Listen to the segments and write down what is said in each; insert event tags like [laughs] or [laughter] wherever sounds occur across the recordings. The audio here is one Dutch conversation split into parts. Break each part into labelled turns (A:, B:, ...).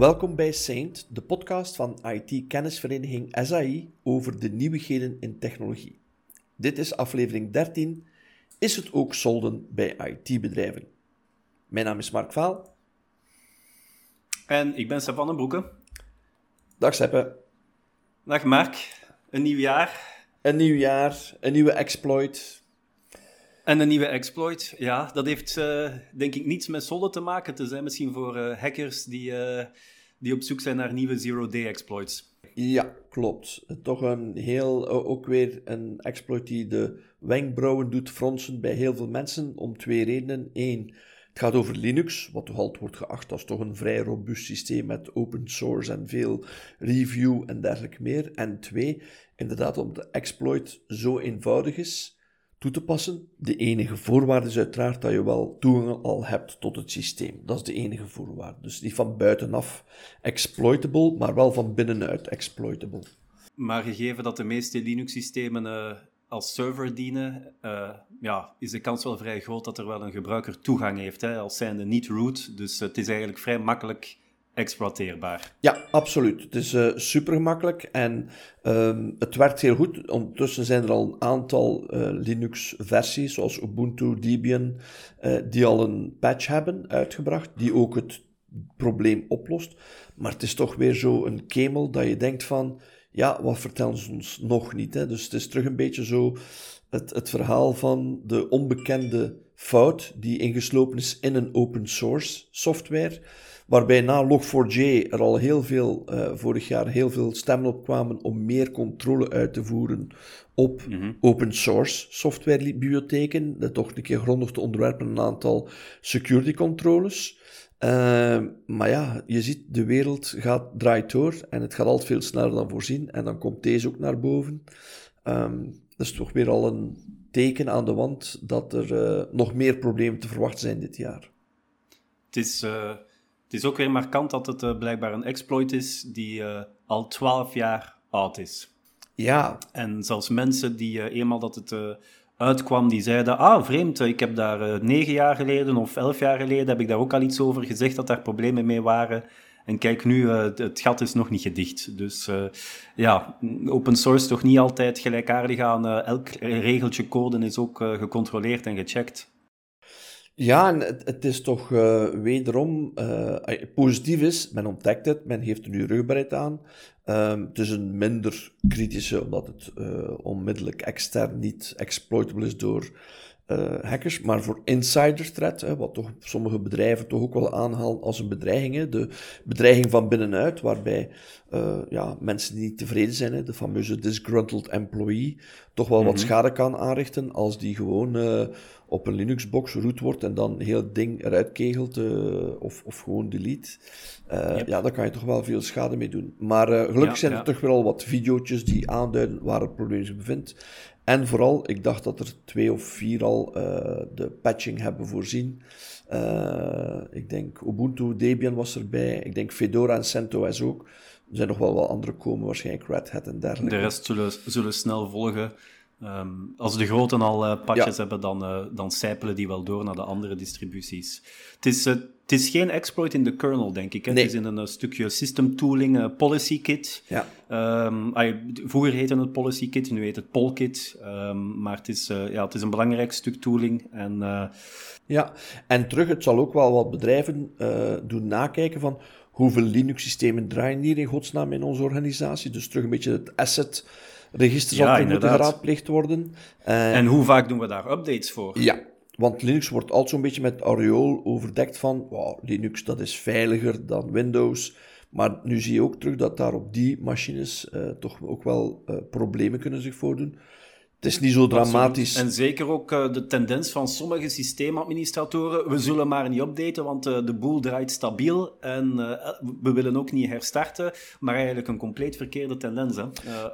A: Welkom bij Saint, de podcast van IT-kennisvereniging SAI over de nieuwigheden in technologie. Dit is aflevering 13. Is het ook solden bij IT-bedrijven? Mijn naam is Mark Vaal.
B: En ik ben Sepp van den Broeke.
A: Dag Seppe.
B: Dag Mark. Een nieuw jaar.
A: Een nieuw jaar, een nieuwe exploit.
B: En een nieuwe exploit, ja, dat heeft uh, denk ik niets met solden te maken. Het zijn misschien voor uh, hackers die, uh, die op zoek zijn naar nieuwe zero-day exploits.
A: Ja, klopt. Toch een heel, ook weer een exploit die de wenkbrauwen doet fronsen bij heel veel mensen om twee redenen. Eén, het gaat over Linux, wat toch altijd wordt geacht als toch een vrij robuust systeem met open source en veel review en dergelijke meer. En twee, inderdaad, omdat de exploit zo eenvoudig is toe te passen. De enige voorwaarde is uiteraard dat je wel toegang al hebt tot het systeem. Dat is de enige voorwaarde. Dus niet van buitenaf exploitable, maar wel van binnenuit exploitable.
B: Maar gegeven dat de meeste Linux-systemen uh, als server dienen, uh, ja, is de kans wel vrij groot dat er wel een gebruiker toegang heeft, hè, als zijnde niet root. Dus het is eigenlijk vrij makkelijk exploiteerbaar.
A: Ja, absoluut. Het is uh, super gemakkelijk en um, het werkt heel goed. Ondertussen zijn er al een aantal uh, Linux-versies, zoals Ubuntu, Debian, uh, die al een patch hebben uitgebracht, die ook het probleem oplost. Maar het is toch weer zo een kemel dat je denkt van, ja, wat vertellen ze ons nog niet? Hè? Dus het is terug een beetje zo het, het verhaal van de onbekende fout die ingeslopen is in een open source software Waarbij na Log4j er al heel veel, uh, vorig jaar, heel veel stemmen op kwamen om meer controle uit te voeren op mm open source softwarebibliotheken. Dat toch een keer grondig te onderwerpen een aantal security controles. Uh, maar ja, je ziet, de wereld gaat, draait door en het gaat altijd veel sneller dan voorzien. En dan komt deze ook naar boven. Um, dat is toch weer al een teken aan de wand dat er uh, nog meer problemen te verwachten zijn dit jaar.
B: Het is het is ook weer markant dat het uh, blijkbaar een exploit is die uh, al 12 jaar oud is.
A: Ja.
B: En zelfs mensen die uh, eenmaal dat het uitkwam, die zeiden, ah vreemd, ik heb daar negen jaar geleden of elf jaar geleden, heb ik daar ook al iets over gezegd dat daar problemen mee waren. En kijk nu, het gat is nog niet gedicht. Dus ja, open source toch niet altijd gelijkaardig aan elk regeltje code is ook gecontroleerd en gecheckt.
A: Ja, en het, is toch uh, wederom uh, positief is, men ontdekt het, men heeft er nu rugbaarheid aan. Um, het is een minder kritische, omdat het uh, onmiddellijk extern niet exploitable is door hackers, maar voor insider threat, hè, wat toch sommige bedrijven toch ook wel aanhalen als een bedreiging. Hè, de bedreiging van binnenuit, waarbij ja, mensen die niet tevreden zijn, hè, de fameuze disgruntled employee, toch wel wat mhm. schade kan aanrichten als die gewoon op een Linux-box root wordt en dan heel het ding eruit kegelt uh, of, of gewoon delete. Uh, Ja, daar kan je toch wel veel schade mee doen. Maar uh, gelukkig zijn er toch wel wat video's die aanduiden waar het probleem zich bevindt. En vooral, ik dacht dat er twee of vier al de patching hebben voorzien. ik denk Ubuntu, Debian was erbij. Ik denk Fedora en CentOS ook. Er zijn nog wel wat andere komen, waarschijnlijk Red Hat en dergelijke.
B: De rest zullen, zullen snel volgen. Um, als de groten al uh, patches hebben, dan, uh, dan sijpelen die wel door naar de andere distributies. Het is, uh, het is geen exploit in de kernel, denk ik. Hè? Nee. Het is in een stukje system tooling, policy kit. Ja. Um, vroeger heette het policy kit, nu heet het polkit. Um, maar het is, ja, het is een belangrijk stuk tooling. En,
A: ja, en terug, het zal ook wel wat bedrijven doen nakijken van hoeveel Linux-systemen draaien hier in godsnaam in onze organisatie. Dus terug een beetje het asset register zal ja, moeten geraadpleegd worden.
B: Uh, en hoe vaak doen we daar updates voor?
A: Ja, want Linux wordt altijd zo'n beetje met aureool overdekt van wow, Linux dat is veiliger dan Windows. Maar nu zie je ook terug dat daar op die machines uh, toch ook wel uh, problemen kunnen zich voordoen. Het is niet zo dramatisch.
B: En zeker ook uh, de tendens van sommige systeemadministratoren. We zullen maar niet updaten, want uh, de boel draait stabiel. En uh, we willen ook niet herstarten. Maar eigenlijk een compleet verkeerde tendens. Hè?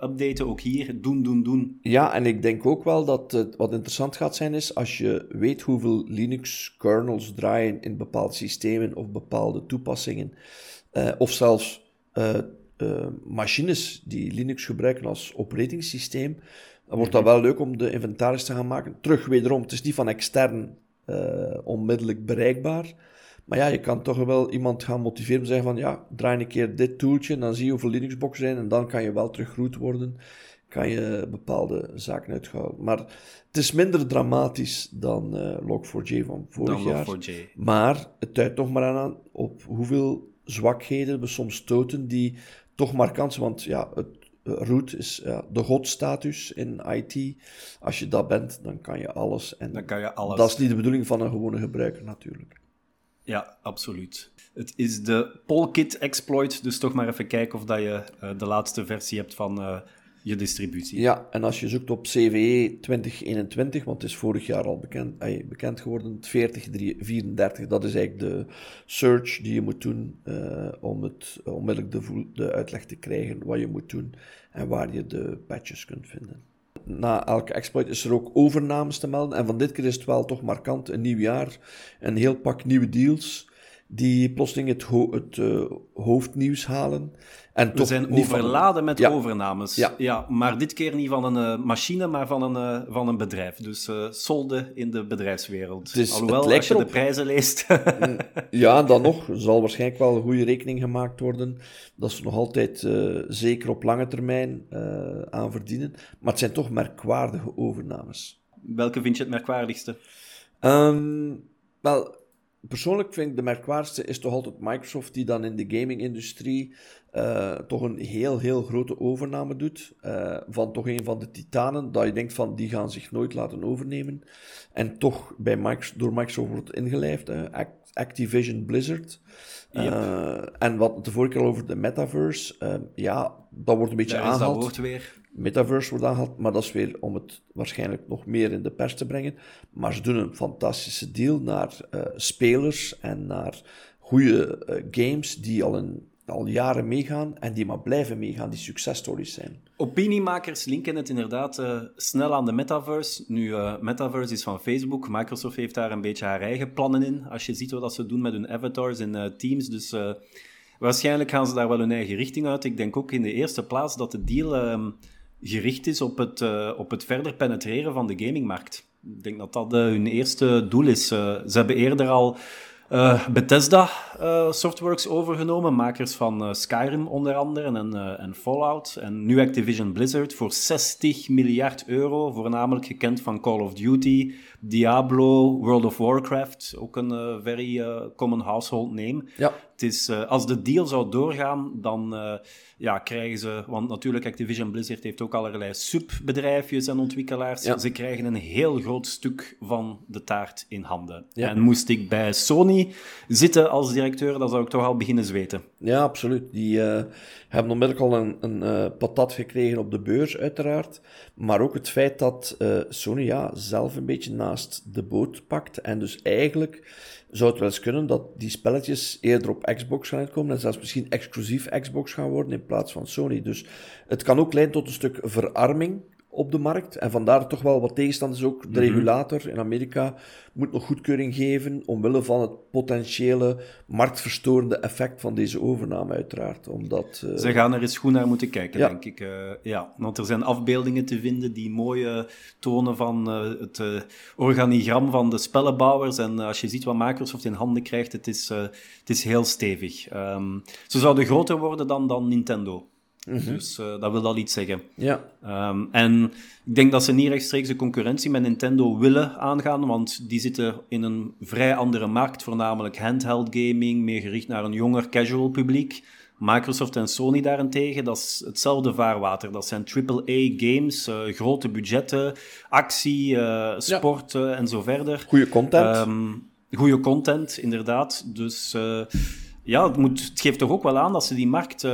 B: updaten ook hier, doen, doen, doen.
A: Ja, en ik denk ook wel dat het wat interessant gaat zijn is als je weet hoeveel Linux-kernels draaien in bepaalde systemen of bepaalde toepassingen. of zelfs machines die Linux gebruiken als operatingsysteem dan wordt dat wel leuk om de inventaris te gaan maken. Terug wederom, het is niet van extern uh, onmiddellijk bereikbaar. Maar ja, je kan toch wel iemand gaan motiveren om te zeggen van ja, draai een keer dit tooltje en dan zie je hoeveel Linuxboxen zijn en dan kan je wel terug root worden. Kan je bepaalde zaken uithouden. Maar het is minder dramatisch dan uh, Log4j van vorig dan jaar. Log4j. Maar het duidt toch maar aan op hoeveel zwakheden we soms stoten die toch markant zijn. Want ja, het root is ja, de godstatus in IT. Als je dat bent, dan kan je alles. En
B: dan kan je alles.
A: Dat is niet de bedoeling van een gewone gebruiker natuurlijk.
B: Ja, absoluut. Het is de Polkit exploit, dus toch maar even kijken of dat je uh, de laatste versie hebt van uh, je distributie.
A: Ja, en als je zoekt op CVE 2021, want het is vorig jaar al bekend, bekend geworden, 4034, dat is eigenlijk de search die je moet doen uh, om het onmiddellijk de, de uitleg te krijgen wat je moet doen en waar je de patches kunt vinden na elke exploit is er ook overnames te melden. En van dit keer is het wel toch markant. Een nieuw jaar, een heel pak nieuwe deals die plotseling het, het uh, hoofdnieuws halen.
B: En We zijn overladen met overnames. Ja. ja. maar dit keer niet van een uh, machine, maar van een, uh, van een bedrijf. Dus solde in de bedrijfswereld. Dus Alhoewel, als je erop. de prijzen leest... [laughs]
A: Mm, ja, dan nog. Er zal waarschijnlijk wel een goede rekening gemaakt worden. Dat ze nog altijd zeker op lange termijn aan verdienen. Maar het zijn toch merkwaardige overnames.
B: Welke vind je het merkwaardigste?
A: Um, wel persoonlijk vind ik de merkwaardigste is toch altijd Microsoft, die dan in de gaming-industrie uh, toch een heel, heel grote overname doet. Uh, van toch een van de titanen, dat je denkt van die gaan zich nooit laten overnemen. En toch bij Microsoft, door Microsoft wordt ingelijfd. Activision Blizzard. Yep. Uh, en wat de vorige keer al over de metaverse. ja, dat wordt een beetje Daar aangehaald.
B: dat woord weer.
A: Metaverse wordt aangehaald, maar dat is weer om het waarschijnlijk nog meer in de pers te brengen. Maar ze doen een fantastische deal naar uh, spelers en naar goede uh, games die al, een, al jaren meegaan en die maar blijven meegaan, die successtories zijn.
B: Opiniemakers linken het inderdaad uh, snel aan de metaverse. Nu, metaverse is van Facebook. Microsoft heeft daar een beetje haar eigen plannen in. Als je ziet wat ze doen met hun avatars en Teams. Dus waarschijnlijk gaan ze daar wel hun eigen richting uit. Ik denk ook in de eerste plaats dat de deal ehm, gericht is op het, uh, op het verder penetreren van de gamingmarkt. Ik denk dat dat uh, hun eerste doel is. Uh, ze hebben eerder al Bethesda Softworks overgenomen, makers van Skyrim onder andere en, en Fallout. En nu Activision Blizzard voor 60 miljard euro, voornamelijk gekend van Call of Duty, Diablo, World of Warcraft, ook een very common household name. Ja. Het is, als de deal zou doorgaan, dan ja, krijgen ze, want natuurlijk Activision Blizzard heeft ook allerlei subbedrijfjes en ontwikkelaars. Ze krijgen een heel groot stuk van de taart in handen. En moest ik bij Sony zitten als directeur, dan zou ik toch al beginnen zweten.
A: Ja, absoluut. Die uh, hebben onmiddellijk al een, een uh, patat gekregen op de beurs, uiteraard. Maar ook het feit dat uh, Sony ja, zelf een beetje naast de boot pakt en dus eigenlijk zou het wel eens kunnen dat die spelletjes eerder op Xbox gaan uitkomen en zelfs misschien exclusief Xbox gaan worden in plaats van Sony. Dus het kan ook leiden tot een stuk verarming op de markt. En vandaar toch wel wat tegenstand is ook. De mhm. regulator in Amerika moet nog goedkeuring geven omwille van het potentiële marktverstorende effect van deze overname, uiteraard. Omdat,
B: uh... Ze gaan er eens goed naar moeten kijken, denk ik. Uh, ja, want er zijn afbeeldingen te vinden die mooie tonen van uh, het organigram van de spellenbouwers. En als je ziet wat Microsoft in handen krijgt, het is, het is heel stevig. Um, ze zouden groter worden dan, dan Nintendo. Mhm. Dus uh, dat wil al iets zeggen. Ja. Um, en ik denk dat ze niet rechtstreeks de concurrentie met Nintendo willen aangaan, want die zitten in een vrij andere markt, voornamelijk handheld gaming, meer gericht naar een jonger casual publiek. Microsoft en Sony daarentegen, dat is hetzelfde vaarwater. Dat zijn AAA-games, uh, grote budgetten, actie, uh, sport ja. en zo verder.
A: Goede content. Um,
B: goede content, inderdaad. Dus ja, het, moet, het geeft toch ook wel aan dat ze die markt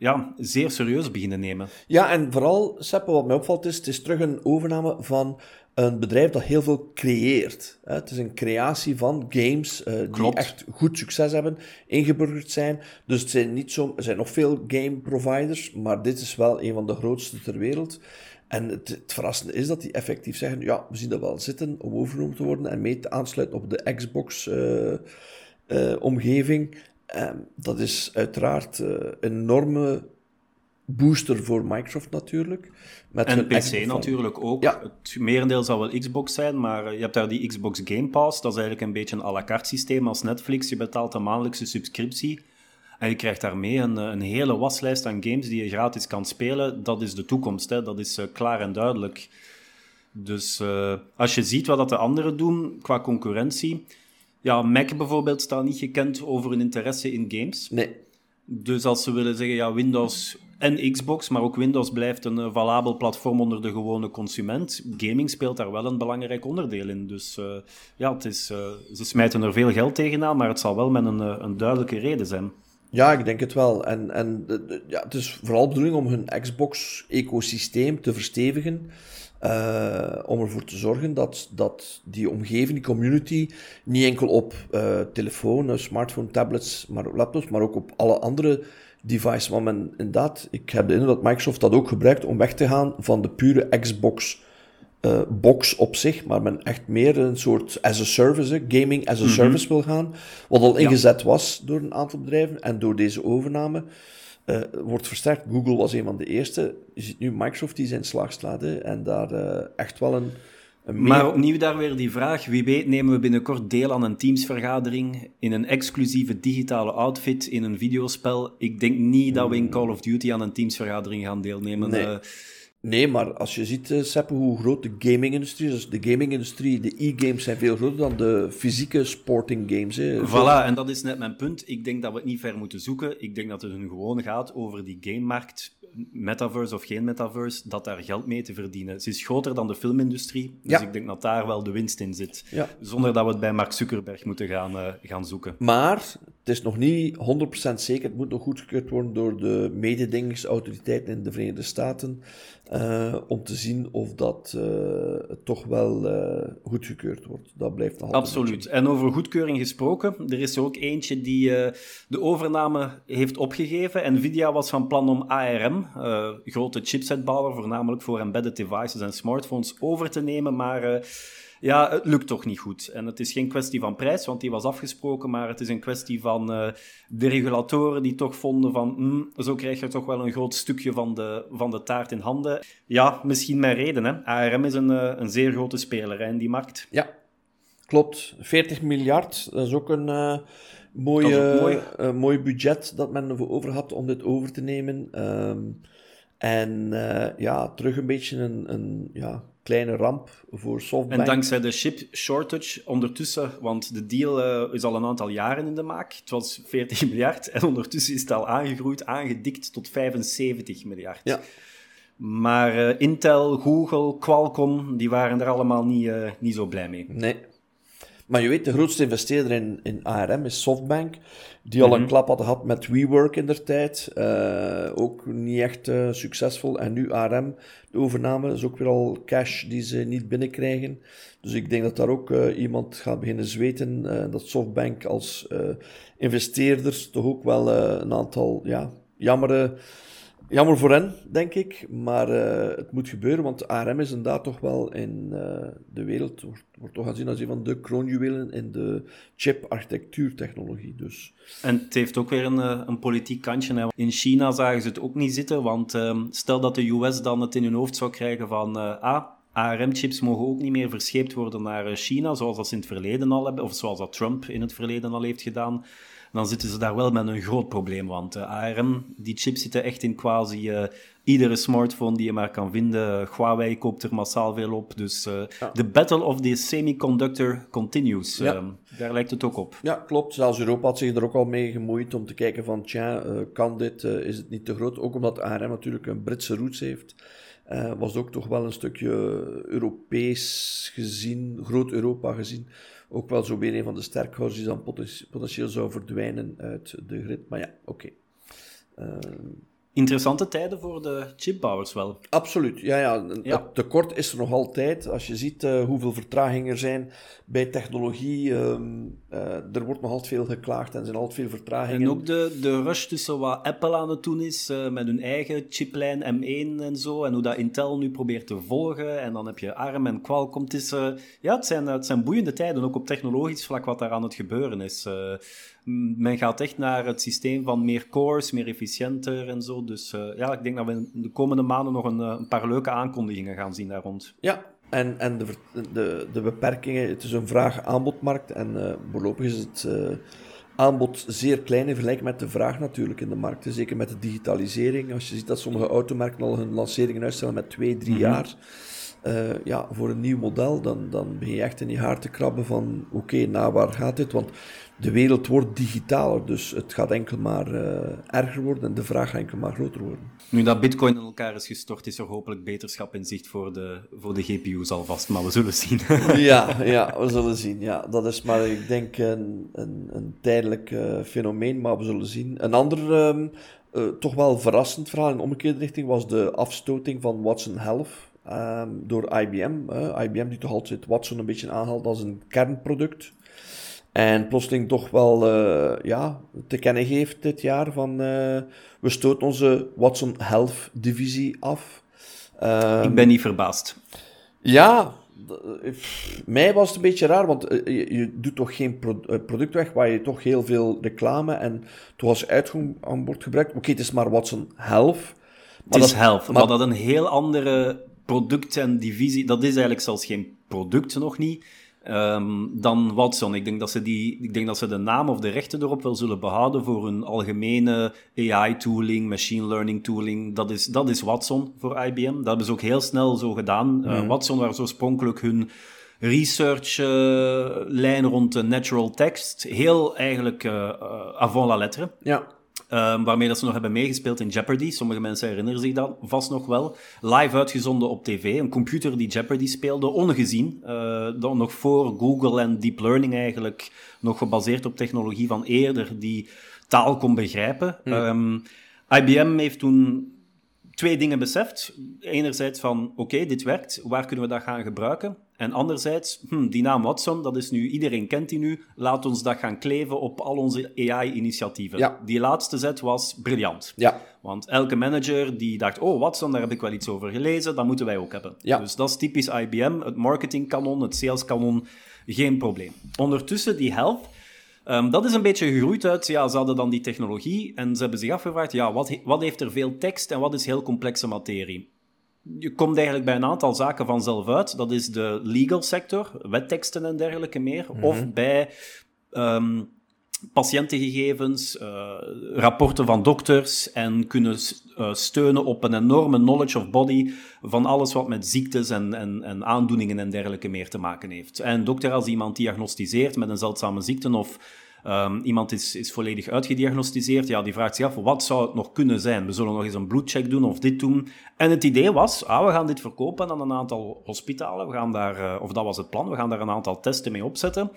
B: ja, zeer serieus beginnen nemen.
A: Ja, en vooral, Seppe, wat mij opvalt is, het is terug een overname van een bedrijf dat heel veel creëert. Het is een creatie van games uh, die echt goed succes hebben, ingeburgerd zijn. Dus het zijn niet zo, er zijn nog veel game providers, maar dit is wel een van de grootste ter wereld. En het, het, verrassende is dat die effectief zeggen, ja, we zien dat wel zitten om overgenomen te worden en mee te aansluiten op de Xbox-omgeving. Uh, uh, dat is uiteraard uh, enorme booster voor Microsoft natuurlijk.
B: Met en PC natuurlijk ook. Ja. Het merendeel zal wel Xbox zijn, maar eh, je hebt daar die Xbox Game Pass. Dat is eigenlijk een beetje een à la carte systeem als Netflix. Je betaalt een maandelijkse subscriptie. En je krijgt daarmee een, eh, een hele waslijst aan games die je gratis kan spelen. Dat is de toekomst, hè. dat is uh, klaar en duidelijk. Dus uh, als je ziet wat dat de anderen doen qua concurrentie. Ja, Mac bijvoorbeeld staat niet gekend over een interesse in games.
A: Nee.
B: Dus als ze willen zeggen, ja, Windows en Xbox, maar ook Windows blijft een uh, valabel platform onder de gewone consument. Gaming speelt daar wel een belangrijk onderdeel in. Dus uh, ja, het is, uh, ze smijten er veel geld tegenaan, maar het zal wel met een, een duidelijke reden zijn.
A: Ja, ik denk het wel. En, en ja, het is vooral de bedoeling om hun Xbox-ecosysteem te verstevigen. Uh, om ervoor te zorgen dat, dat die omgeving, die community, niet enkel op uh, telefoon, smartphone, tablets, maar laptops, maar ook op alle andere devices. Maar men, inderdaad, ik heb de indruk dat Microsoft dat ook gebruikt om weg te gaan van de pure Xbox uh, box op zich, maar men echt meer een soort as a service, gaming as a mhm. service wil gaan, wat al ingezet was door een aantal bedrijven en door deze overname. Uh, wordt versterkt. Google was een van de eerste. Je ziet nu Microsoft die zijn slag slaat en daar uh, echt wel een,
B: een Maar opnieuw daar weer die vraag. Wie weet nemen we binnenkort deel aan een Teams-vergadering in een exclusieve digitale outfit in een videospel. Ik denk niet dat we in Call of Duty aan een Teams-vergadering gaan deelnemen.
A: Nee. Uh, Nee, maar als je ziet, uh, hoe groot de gaming-industrie is. Dus de gaming-industrie, de e-games zijn veel groter dan de fysieke sporting games. Hè.
B: Voilà, en dat is net mijn punt. Ik denk dat we het niet ver moeten zoeken. Ik denk dat het hun gewoon gaat over die gamemarkt, metaverse of geen metaverse, dat daar geld mee te verdienen. Ze is groter dan de filmindustrie, dus ik denk dat daar wel de winst in zit. Ja. Zonder dat we het bij Mark Zuckerberg moeten gaan, uh, gaan zoeken.
A: Maar het is nog niet 100% zeker. Het moet nog goedgekeurd worden door de mededingingsautoriteiten in de Verenigde Staten. Uh, om te zien of dat uh, toch wel uh, goedgekeurd wordt. Dat blijft nog
B: Absoluut. En over goedkeuring gesproken, er is er ook eentje die de overname heeft opgegeven. Nvidia was van plan om ARM, grote chipsetbouwer, voornamelijk voor embedded devices en smartphones, over te nemen, maar ja, het lukt toch niet goed. En het is geen kwestie van prijs, want die was afgesproken, maar het is een kwestie van uh, de regulatoren die toch vonden van mm, zo krijg je toch wel een groot stukje van de, van de taart in handen. Ja, misschien met reden. Hè. ARM is een, uh, een zeer grote speler in die markt.
A: Ja, klopt. 40 miljard, dat is ook een... Uh mooie, mooi. mooi budget dat men ervoor over had om dit over te nemen. Um, en uh, ja, terug een beetje een, een ja, kleine ramp voor Softbank.
B: En dankzij de chip shortage ondertussen, want de deal uh, is al een aantal jaren in de maak. Het was 40 [laughs] miljard en ondertussen is het al aangegroeid, aangedikt tot 75 miljard. Ja. Maar uh, Intel, Google, Qualcomm, die waren er allemaal niet, uh, niet zo blij mee.
A: Nee. Maar je weet, de grootste investeerder in, in ARM is Softbank, die al een mhm. klap had gehad met WeWork in der tijd. Uh, ook niet echt uh, succesvol. En nu ARM, de overname, is ook weer al cash die ze niet binnenkrijgen. Dus ik denk dat daar ook uh, iemand gaat beginnen zweten. dat Softbank als investeerder toch ook wel een aantal ja, jammere Jammer voor hen, denk ik, maar uh, het moet gebeuren, want ARM is inderdaad toch wel in uh, de wereld, wordt, wordt toch aanzien als een van de kroonjuwelen in de chip-architectuurtechnologie. Dus.
B: En het heeft ook weer een, eh, een politiek kantje. In China zagen ze het ook niet zitten, want uh, stel dat de US dan het in hun hoofd zou krijgen van, ah, ARM-chips mogen ook niet meer verscheept worden naar China, zoals ze in het verleden al hebben, of zoals dat Trump in het verleden al heeft gedaan dan zitten ze daar wel met een groot probleem. Want eh, ARM, die chips zitten echt in quasi uh, iedere smartphone die je maar kan vinden. Huawei koopt er massaal veel op. Dus uh, de battle of the semiconductor continues. Ja. daar lijkt het ook op.
A: Ja, klopt. Zelfs Europa had zich er ook al mee gemoeid om te kijken van, tja, kan dit, is het niet te groot? Ook omdat ARM natuurlijk een Britse roots heeft. Was ook toch wel een stukje Europees gezien, groot Europa gezien, ook wel zo weer een van de sterkhouders die dan potentieel zou verdwijnen uit de grid. Maar ja, oké.
B: Okay. Uh, Interessante tijden voor de chipbouwers wel.
A: Absoluut, ja, ja. Het tekort is er nog altijd. Als je ziet uh, hoeveel vertragingen er zijn bij technologie, um, uh, er wordt nog altijd veel geklaagd en er zijn altijd veel vertragingen.
B: En ook de, de rush tussen wat Apple aan het doen is, uh, met hun eigen chiplijn M1 en zo, en hoe dat Intel nu probeert te volgen, en dan heb je ARM en Qualcomm. Het, is, ja, het, zijn, het zijn boeiende tijden, ook op technologisch vlak wat daar aan het gebeuren is. Men gaat echt naar het systeem van meer cores, meer efficiënter en zo. Dus uh, ja, ik denk dat we in de komende maanden nog een, een paar leuke aankondigingen gaan zien daar rond.
A: Ja, en, en de, de, de beperkingen, het is een vraag-aanbodmarkt en uh, voorlopig is het uh, aanbod zeer klein in vergelijking met de vraag natuurlijk in de markt. Zeker met de digitalisering. Als je ziet dat sommige automerken al hun lanceringen uitstellen met twee, drie mm -hmm. jaar. Uh, ja, voor een nieuw model, dan, dan begin je echt in je haar te krabben van oké, okay, nou waar gaat dit? Want de wereld wordt digitaler, dus het gaat enkel maar uh, erger worden en de vraag gaat enkel maar groter worden.
B: Nu dat bitcoin in elkaar is gestort, is er hopelijk beterschap in zicht voor de, voor de GPU's alvast, maar we zullen zien. [laughs] [laughs]
A: ja, ja, we zullen zien. Ja, dat is maar, ik denk, een, een, een tijdelijk uh, fenomeen, maar we zullen zien. Een ander, um, uh, toch wel verrassend verhaal in omgekeerde richting was de afstoting van Watson Health. Um, door IBM. IBM die toch altijd Watson een beetje aanhaalt als een kernproduct. En plotseling toch wel uh, ja, te kennen geeft dit jaar van uh, we stoten onze Watson Health divisie af.
B: Uh, ik ben niet verbaasd.
A: Ja, mij was het een beetje raar, want je, je, doet toch geen pro product weg waar je toch heel veel reclame en toch als uitgang aan wordt gebruikt. Oké, okay, het is maar Watson Health.
B: Maar het is dat, Health, maar, maar dat een heel andere product en divisie, dat is eigenlijk zelfs geen product nog niet. Um, dan Watson. Ik denk, dat ze die, ik denk dat ze de naam of de rechten erop wel zullen behouden voor hun algemene AI-tooling, machine learning tooling. Dat is, dat is Watson voor IBM. Dat hebben ze ook heel snel zo gedaan. Mm -hmm. uh, Watson was oorspronkelijk hun research-lijn uh, rond de natural text. Heel eigenlijk uh, avant la lettre.
A: Ja.
B: Um, waarmee dat ze nog hebben meegespeeld in Jeopardy. Sommige mensen herinneren zich dat vast nog wel. Live uitgezonden op tv. Een computer die Jeopardy speelde, ongezien. Uh, dan nog voor Google en Deep Learning eigenlijk. Nog gebaseerd op technologie van eerder die taal kon begrijpen. Mm. Um, IBM heeft toen twee dingen beseft. Enerzijds van, oké, okay, dit werkt. Waar kunnen we dat gaan gebruiken? En anderzijds, hm, die naam Watson, dat is nu, iedereen kent die nu. Laat ons dat gaan kleven op al onze AI-initiatieven.
A: Ja.
B: Die laatste zet was briljant.
A: Ja.
B: Want elke manager die dacht, oh Watson, daar heb ik wel iets over gelezen, dat moeten wij ook hebben.
A: Ja.
B: Dus dat is typisch IBM, het marketingkanon, het saleskanon, geen probleem. Ondertussen, die health, um, dat is een beetje gegroeid uit, ja, ze hadden dan die technologie en ze hebben zich afgevraagd, ja, wat, wat heeft er veel tekst en wat is heel complexe materie? je komt eigenlijk bij een aantal zaken vanzelf uit. Dat is de legal sector, wetteksten en dergelijke meer. Mm -hmm. Of bij um, patiëntengegevens, uh, rapporten van dokters en kunnen uh, steunen op een enorme knowledge of body van alles wat met ziektes en, en, en aandoeningen en dergelijke meer te maken heeft. En dokter als iemand diagnosticeert met een zeldzame ziekte of Um, iemand is, is volledig uitgediagnosticeerd. Ja, die vraagt zich af, wat zou het nog kunnen zijn? We zullen nog eens een bloedcheck doen of dit doen. En het idee was, ah, we gaan dit verkopen aan een aantal hospitalen. We gaan daar, uh, of dat was het plan, we gaan daar een aantal testen mee opzetten.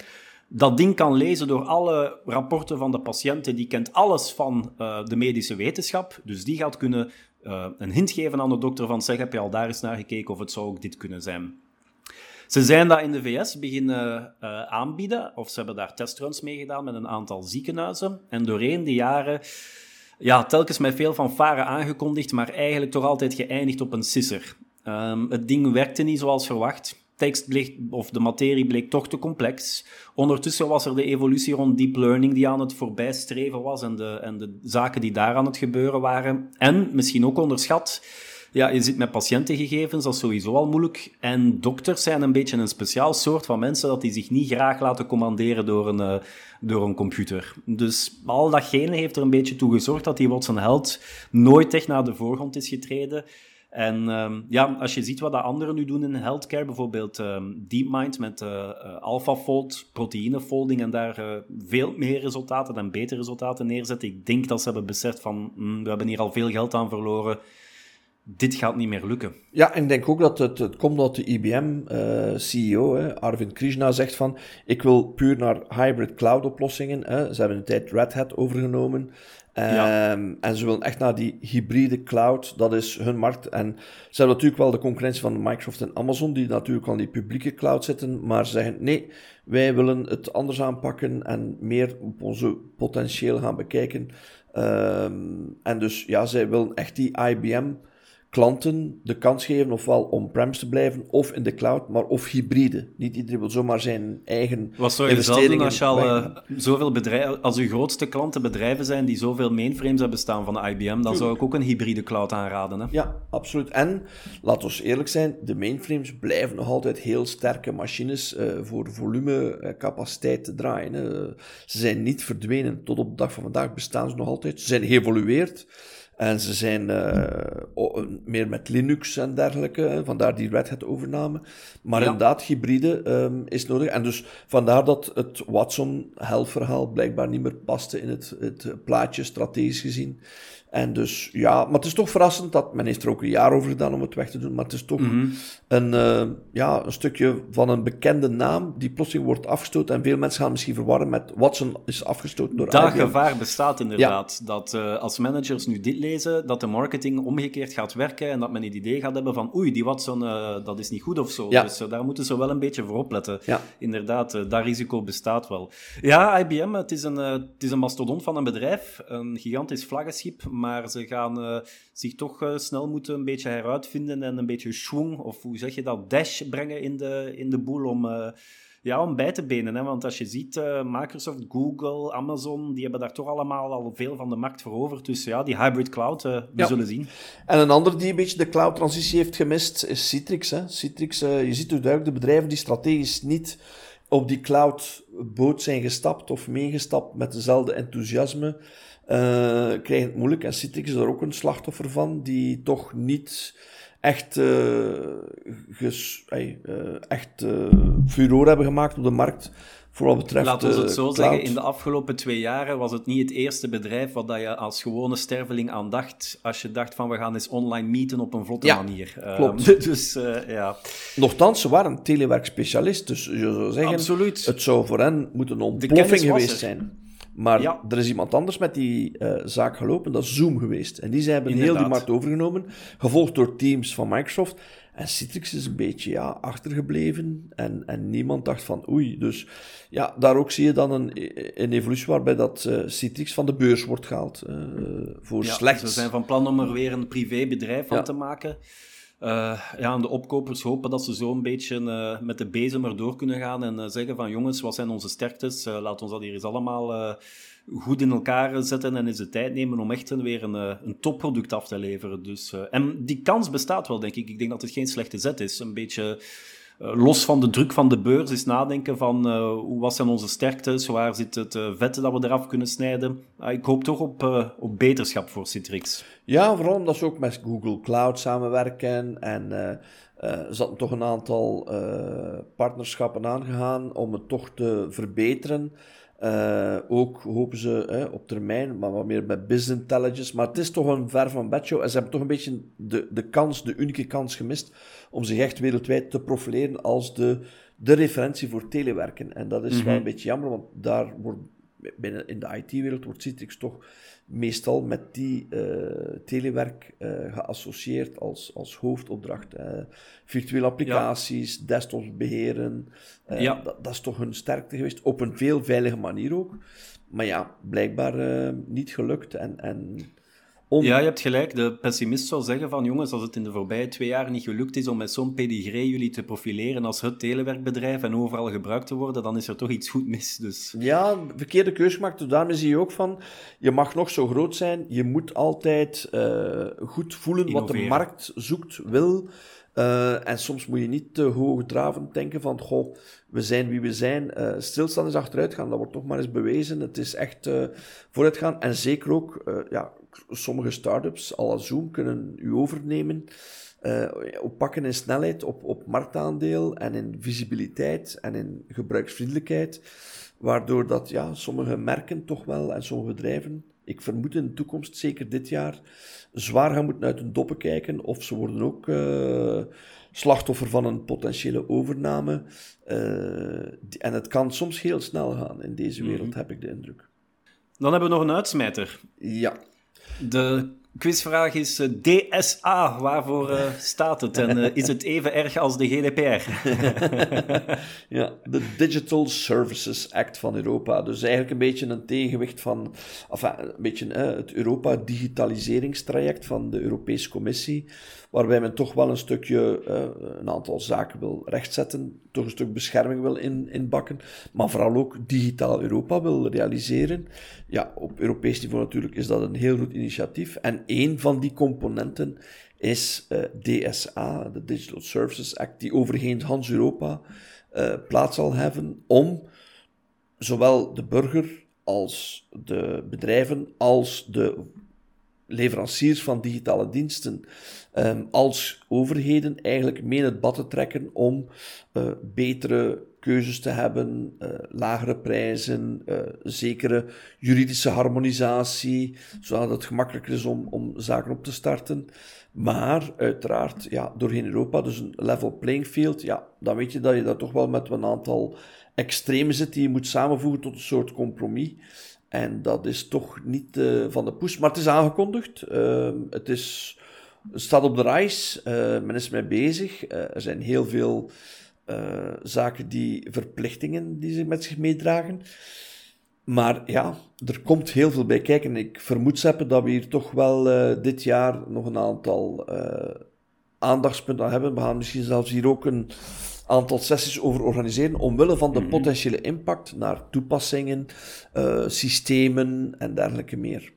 B: Dat ding kan lezen door alle rapporten van de patiënten. Die kent alles van uh, de medische wetenschap. Dus die gaat kunnen uh, een hint geven aan de dokter van, zeg, heb je al daar eens naar gekeken of het zou ook dit kunnen zijn? Ze zijn dat in de VS beginnen uh, aanbieden, of ze hebben daar testruns mee gedaan met een aantal ziekenhuizen. En doorheen de jaren, ja, telkens met veel fanfare aangekondigd, maar eigenlijk toch altijd geëindigd op een sisser. Um, het ding werkte niet zoals verwacht. Tekst bleek, of de materie bleek toch te complex. Ondertussen was er de evolutie rond deep learning die aan het voorbijstreven was en de, en de zaken die daar aan het gebeuren waren. En, misschien ook onderschat, ja, je zit met patiëntengegevens, dat is sowieso al moeilijk. En dokters zijn een beetje een speciaal soort van mensen dat die zich niet graag laten commanderen door een, uh, door een computer. Dus al datgene heeft er een beetje toe gezorgd dat die Watson Held nooit echt naar de voorgrond is getreden. En um, ja, als je ziet wat de anderen nu doen in healthcare, bijvoorbeeld um, DeepMind met uh, AlphaFold, proteïnefolding en daar uh, veel meer resultaten en betere resultaten neerzetten. Ik denk dat ze hebben beseft van, mm, we hebben hier al veel geld aan verloren dit gaat niet meer lukken.
A: Ja, en ik denk ook dat het, het komt dat de IBM-CEO, uh, Arvind Krishna, zegt van ik wil puur naar hybrid cloud oplossingen. Hè. Ze hebben een tijd Red Hat overgenomen. Ja. En ze willen echt naar die hybride cloud, dat is hun markt. En ze hebben natuurlijk wel de concurrentie van Microsoft en Amazon, die natuurlijk aan die publieke cloud zitten, maar ze zeggen nee, wij willen het anders aanpakken en meer op onze potentieel gaan bekijken. Um, en dus ja, zij willen echt die IBM klanten de kans geven ofwel on-premise te blijven of in de cloud, maar of hybride. Niet iedereen wil zomaar zijn eigen
B: Wat zou je zelf doen als je al uh, zoveel bedrijven, als uw grootste klanten bedrijven zijn die zoveel mainframes hebben staan van de IBM, dan zou ik ook een hybride cloud aanraden. Hè?
A: Ja, absoluut. En, laten we eerlijk zijn, de mainframes blijven nog altijd heel sterke machines uh, voor volumecapaciteit uh, te draaien. Ze zijn niet verdwenen. Tot op de dag van vandaag bestaan ze nog altijd. Ze zijn geëvolueerd. En ze zijn uh, meer met Linux en dergelijke, vandaar die Red Hat overname. Maar ja. inderdaad, hybride um, is nodig. En dus vandaar dat het Watson-Health-verhaal blijkbaar niet meer paste in het, het plaatje, strategisch gezien. En dus ja, maar het is toch verrassend dat men heeft er ook een jaar over gedaan om het weg te doen. Maar het is toch
B: Mhm.
A: een, uh, ja, een stukje van een bekende naam die plotseling wordt afgestoten. En veel mensen gaan misschien verwarren met Watson is afgestoten door
B: Dat
A: IBM.
B: gevaar bestaat inderdaad. Dat uh, als managers nu dit lezen, dat de marketing omgekeerd gaat werken en dat men het idee gaat hebben van oei, die Watson, uh, dat is niet goed of zo.
A: Ja.
B: Dus daar moeten ze wel een beetje voor opletten.
A: Ja.
B: Inderdaad, dat risico bestaat wel. Ja, IBM, het is een, het is een mastodont van een bedrijf, een gigantisch vlaggenschip, maar ze gaan uh, zich toch uh, snel moeten een beetje heruitvinden en een beetje schwung, of hoe zeg je dat, dash brengen in de, in de boel om, uh, ja, om bij te benen. Hè? Want als je ziet, Microsoft, Google, Amazon, die hebben daar toch allemaal al veel van de markt veroverd. Dus ja, die hybrid cloud, we
A: Ja.
B: zullen zien.
A: En een ander die een beetje de cloud-transitie heeft gemist, is Citrix. Hè. Citrix, eh, je ziet dus duidelijk de bedrijven die strategisch niet op die cloud-boot zijn gestapt of meegestapt met dezelfde enthousiasme, eh, krijgen het moeilijk. En Citrix is er ook een slachtoffer van, die toch niet echt, eh, ges, eh, echt eh, furore hebben gemaakt op de markt. Voor wat betreft
B: Laten we het
A: eh,
B: zo
A: cloud.
B: zeggen, in de afgelopen twee jaren was het niet het eerste bedrijf wat dat je als gewone sterveling aan dacht, als je dacht van we gaan eens online meeten op een vlotte
A: Ja,
B: manier.
A: Klopt. [laughs]
B: dus eh, ja,
A: Nochtans, ze waren telewerkspecialist, dus je zou zeggen,
B: absoluut.
A: het zou voor hen moeten een ontploffing geweest zijn. Maar
B: Ja.
A: er is iemand anders met die eh, zaak gelopen, dat is Zoom geweest. En die zijn hebben heel die markt overgenomen, gevolgd door Teams van Microsoft. En Citrix is een beetje ja, achtergebleven en, en niemand dacht van oei. Dus ja, daar ook zie je dan een, een evolutie waarbij dat eh, Citrix van de beurs wordt gehaald. eh, voor
B: Ja,
A: slechts.
B: Ze zijn van plan om er weer een privébedrijf van
A: Ja.
B: te maken. Eh, ja, en de opkopers hopen dat ze zo een beetje eh, met de bezem erdoor kunnen gaan en eh, zeggen van jongens, wat zijn onze sterktes? Laat ons dat hier eens allemaal goed in elkaar zetten en eens de tijd nemen om echt weer een, een topproduct af te leveren. Dus, en die kans bestaat wel, denk ik. Ik denk dat het geen slechte zet is. Een beetje los van de druk van de beurs is nadenken van eh, hoe wat zijn onze sterktes, waar zit het eh, vet dat we eraf kunnen snijden. Ah, ik hoop toch op, eh, op beterschap voor Citrix.
A: Ja, vooral omdat ze ook met Google Cloud samenwerken en eh eh, ze hadden toch een aantal eh, partnerschappen aangegaan om het toch te verbeteren. Eh, ook hopen ze eh, op termijn, maar wat meer met business intelligence. Maar het is toch een ver van bedshow en ze hebben toch een beetje de, de kans, de unieke kans gemist om zich echt wereldwijd te profileren als de, de referentie voor telewerken. En dat is wel
B: Mhm.
A: een beetje jammer, want daar wordt binnen in de IT-wereld wordt Citrix toch meestal met die eh, telewerk eh, geassocieerd als, als hoofdopdracht. eh. virtuele applicaties, desktops beheren, eh,
B: Ja.
A: dat, dat is toch hun sterkte geweest, op een veel veilige manier ook. Maar ja, blijkbaar niet gelukt. En, en
B: Ja, je hebt gelijk. De pessimist zou zeggen van jongens, als het in de voorbije twee jaar niet gelukt is om met zo'n pedigree jullie te profileren als het telewerkbedrijf en overal gebruikt te worden, dan is er toch iets goed mis. Dus
A: Ja, verkeerde keuze gemaakt. Dus daarmee zie je ook van, je mag nog zo groot zijn, je moet altijd eh, goed voelen wat de markt zoekt, wil. Eh, en soms moet je niet te hoogdravend denken van, goh, we zijn wie we zijn. Eh stilstaan is achteruit gaan, dat wordt toch maar eens bewezen. Het is echt eh vooruit gaan. En zeker ook, ja, sommige start-ups, à la Zoom, kunnen u overnemen. eh, op pakken in snelheid, op, op marktaandeel en in visibiliteit en in gebruiksvriendelijkheid. Waardoor dat ja, sommige merken toch wel en sommige bedrijven, ik vermoed in de toekomst, zeker dit jaar, zwaar gaan moeten uit hun doppen kijken. Of ze worden ook eh, slachtoffer van een potentiële overname. Eh, die- en het kan soms heel snel gaan in deze wereld, heb ik de indruk.
B: dan hebben we nog een uitsmijter.
A: Ja,
B: De Quizvraag is eh, DSA, waarvoor uh, staat het? En uh, is het even erg als de GDPR? [laughs]
A: ja, de Digital Services Act van Europa. Dus eigenlijk een beetje een tegenwicht van, enfin, een beetje het Europa-digitaliseringstraject van de Europese Commissie, waarbij men toch wel een stukje, een aantal zaken wil rechtzetten, toch een stuk bescherming wil in, inbakken, maar vooral ook digitaal Europa wil realiseren. Ja, op Europees niveau natuurlijk is dat een heel goed initiatief. En een van die componenten is eh, DSA, de Digital Services Act, die overheen Hans Europa uh, plaats zal hebben om zowel de burger als de bedrijven als de leveranciers van digitale diensten um, als overheden eigenlijk mee in het bad te trekken om uh, betere keuzes te hebben, uh, lagere prijzen, uh, zekere juridische harmonisatie, zodat het gemakkelijker is om, om zaken op te starten. Maar uiteraard, ja, doorheen Europa, dus een level playing field, ja, dan weet je dat je daar toch wel met een aantal extremen zit die je moet samenvoegen tot een soort compromis. En dat is toch niet uh, van de poes, maar het is aangekondigd. Uh, het is, staat op de reis, uh, men is mee bezig. er zijn heel veel zaken die verplichtingen die ze met zich meedragen. Maar ja, er komt heel veel bij kijken. Ik vermoed, Seppe, dat we hier toch wel dit jaar nog een aantal aandachtspunten hebben. We gaan misschien zelfs hier ook een aantal sessies over organiseren, omwille van de mhm. potentiële impact naar toepassingen, systemen en dergelijke meer.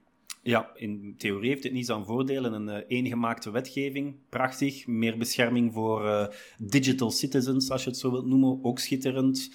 B: Ja, in theorie heeft het niets aan voordelen. Een uh, eengemaakte wetgeving, prachtig. Meer bescherming voor uh, digital citizens, als je het zo wilt noemen, ook schitterend.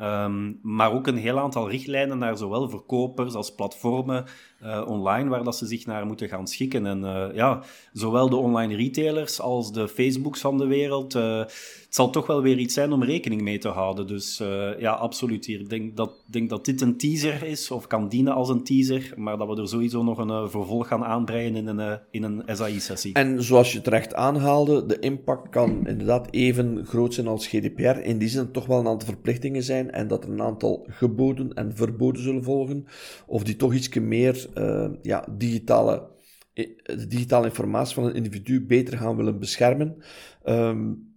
B: Um, maar ook een heel aantal richtlijnen naar zowel verkopers als platformen uh, online, waar dat ze zich naar moeten gaan schikken. En uh, ja, zowel de online retailers als de Facebooks van de wereld, uh, het zal toch wel weer iets zijn om rekening mee te houden. Dus ja, absoluut. Ik denk dat, denk dat dit een teaser is, of kan dienen als een teaser, maar dat we er sowieso nog een vervolg gaan aanbreien in een, in een SAI-sessie.
A: En zoals je terecht aanhaalde, de impact kan inderdaad even groot zijn als GDPR. In die zin toch wel een aantal verplichtingen zijn en dat er een aantal geboden en verboden zullen volgen, of die toch iets meer uh, ja, digitale, eh, de digitale informatie van een individu beter gaan willen beschermen. Um,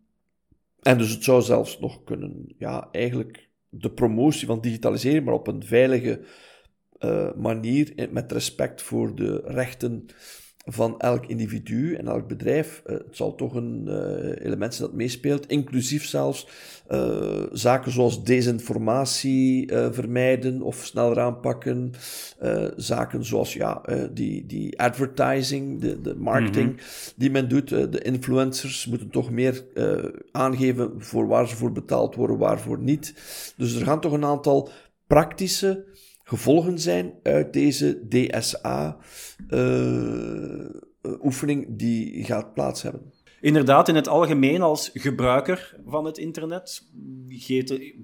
A: en dus het zou zelfs nog kunnen, ja, eigenlijk de promotie van digitalisering, maar op een veilige uh, manier, met respect voor de rechten van elk individu en elk bedrijf. Uh, het zal toch een uh, element zijn dat meespeelt, inclusief zelfs uh, zaken zoals desinformatie vermijden of sneller aanpakken. zaken zoals ja, die, die advertising, de, de marketing mm -hmm. die men doet. de influencers moeten toch meer aangeven voor waar ze voor betaald worden, waarvoor niet. Dus er gaan toch een aantal praktische gevolgen zijn uit deze DSA-oefening uh, die gaat plaats hebben.
B: Inderdaad, in het algemeen als gebruiker van het internet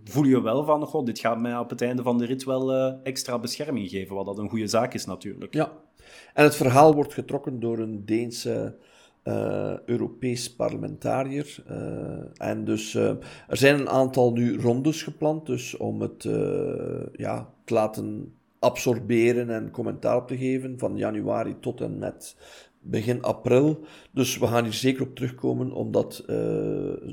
B: voel je wel van, god, dit gaat mij op het einde van de rit wel uh, extra bescherming geven, wat dat een goede zaak is natuurlijk.
A: Ja, en het verhaal wordt getrokken door een Deense uh, Europees parlementariër. Uh, en dus uh, er zijn een aantal nu rondes gepland, dus om het ja, te laten absorberen en commentaar op te geven van januari tot en met begin april. Dus we gaan hier zeker op terugkomen, omdat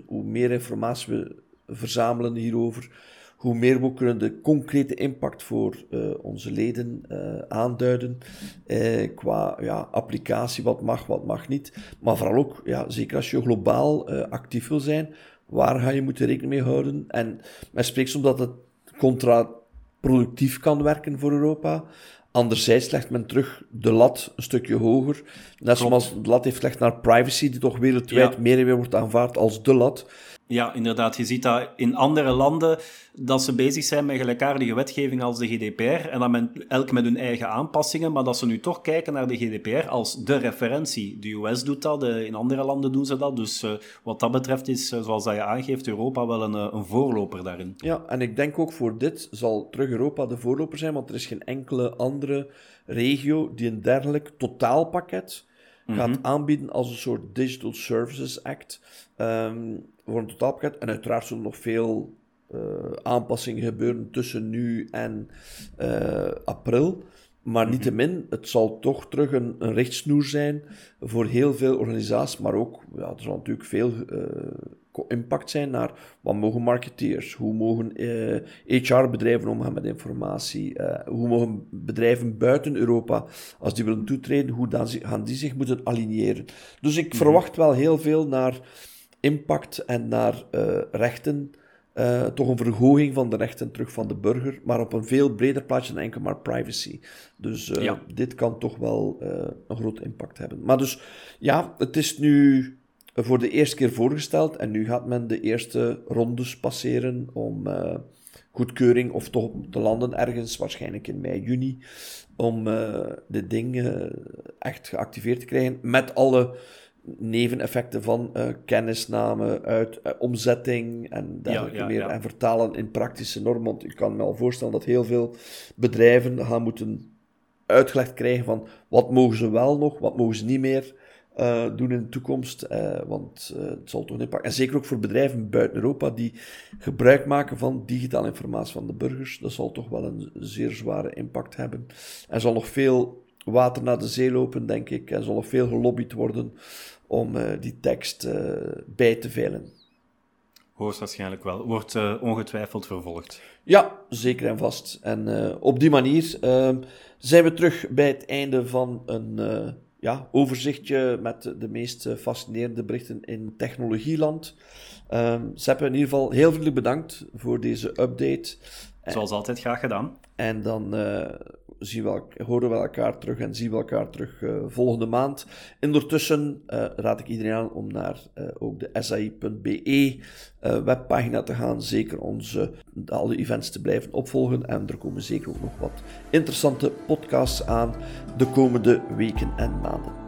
A: hoe meer informatie we verzamelen hierover, hoe meer we kunnen de concrete impact voor uh, onze leden uh, aanduiden. Uh, qua ja, applicatie, wat mag, wat mag niet. Maar vooral ook, ja, zeker als je globaal actief wil zijn, waar ga je moeten rekening mee houden? En men spreekt soms dat het contraproductief kan werken voor Europa. Anderzijds legt men terug de lat een stukje hoger. Net zoals de lat heeft gelegd naar privacy, die toch wereldwijd ja. meer en meer wordt aanvaard als de lat.
B: Ja, inderdaad. Je ziet dat in andere landen dat ze bezig zijn met gelijkaardige wetgeving als de GDPR en dat men elk met hun eigen aanpassingen, maar dat ze nu toch kijken naar de GDPR als de referentie. De US doet dat, in andere landen doen ze dat. Dus uh, wat dat betreft is, uh, zoals dat je aangeeft, Europa wel een, uh, een voorloper daarin.
A: Ja, en ik denk ook voor dit zal terug Europa de voorloper zijn, want er is geen enkele andere regio die een dergelijk totaalpakket gaat mhm. aanbieden als een soort Digital Services Act. Um, voor een totaalpakket. En uiteraard zullen nog veel uh, aanpassingen gebeuren tussen nu en uh, april. Maar mhm. niettemin, het zal toch terug een, een richtsnoer zijn voor heel veel organisaties, maar ook, ja, er zal natuurlijk veel impact zijn naar wat mogen marketeers, hoe mogen HR-bedrijven omgaan met informatie, hoe mogen bedrijven buiten Europa, als die willen toetreden, hoe dan gaan die zich moeten aligneren. Dus ik mhm. verwacht wel heel veel naar impact en naar rechten uh, toch een verhoging van de rechten terug van de burger, maar op een veel breder plaatje dan enkel maar privacy. Dus uh, dit kan toch wel uh, een groot impact hebben. Maar dus ja, het is nu voor de eerste keer voorgesteld en nu gaat men de eerste rondes passeren om goedkeuring of toch te landen ergens, waarschijnlijk in mei, juni, om dit ding echt geactiveerd te krijgen met alle neveneffecten van uh, kennisname, uit, uh, omzetting en dergelijke meer. En vertalen in praktische normen. Want ik kan me al voorstellen dat heel veel bedrijven gaan moeten uitgelegd krijgen van wat mogen ze wel nog, wat mogen ze niet meer uh, doen in de toekomst. want het zal toch een impact. En zeker ook voor bedrijven buiten Europa die gebruik maken van digitale informatie van de burgers. Dat zal toch wel een zeer zware impact hebben. En zal nog veel water naar de zee lopen, denk ik. En zal nog veel gelobbyd worden om die tekst bij te veilen.
B: Hoogstwaarschijnlijk wel. Wordt uh, ongetwijfeld vervolgd.
A: Ja, zeker en vast. En op die manier ehm, zijn we terug bij het einde van een ja, overzichtje met de meest fascinerende berichten in technologieland. Um, Seppe, in ieder geval heel vriendelijk bedankt voor deze update.
B: Zoals altijd graag gedaan.
A: En dan horen we elkaar terug en zien we elkaar terug uh, volgende maand. Ondertussen uh, raad ik iedereen aan om naar uh, ook de sai.be webpagina te gaan. Zeker onze alle events te blijven opvolgen. En er komen zeker ook nog wat interessante podcasts aan de komende weken en maanden.